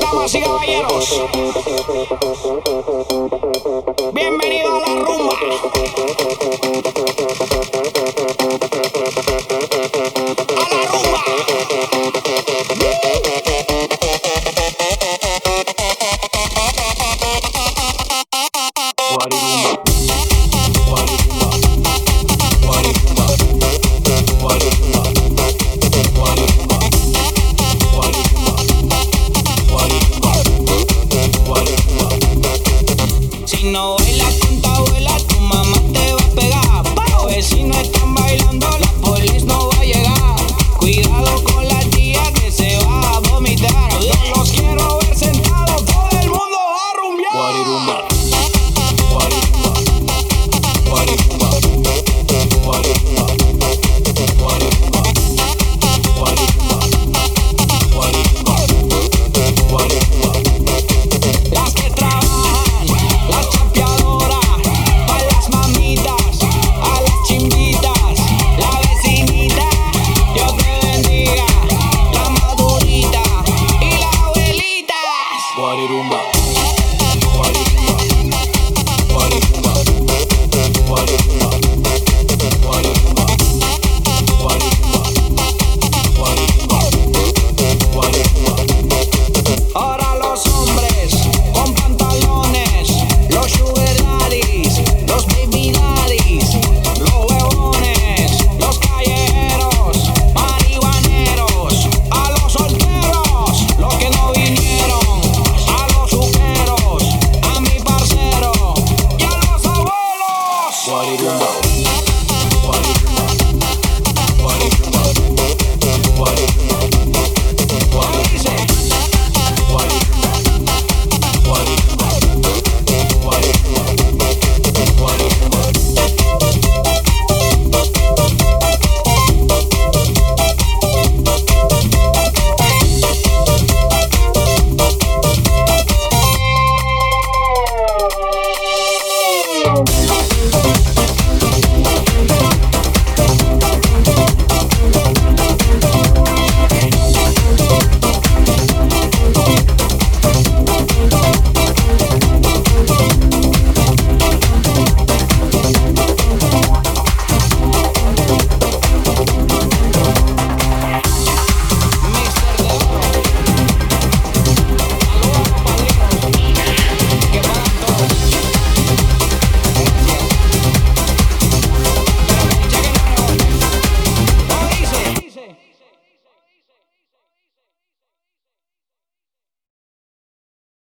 Damas y caballeros, bienvenidos a la rumba. no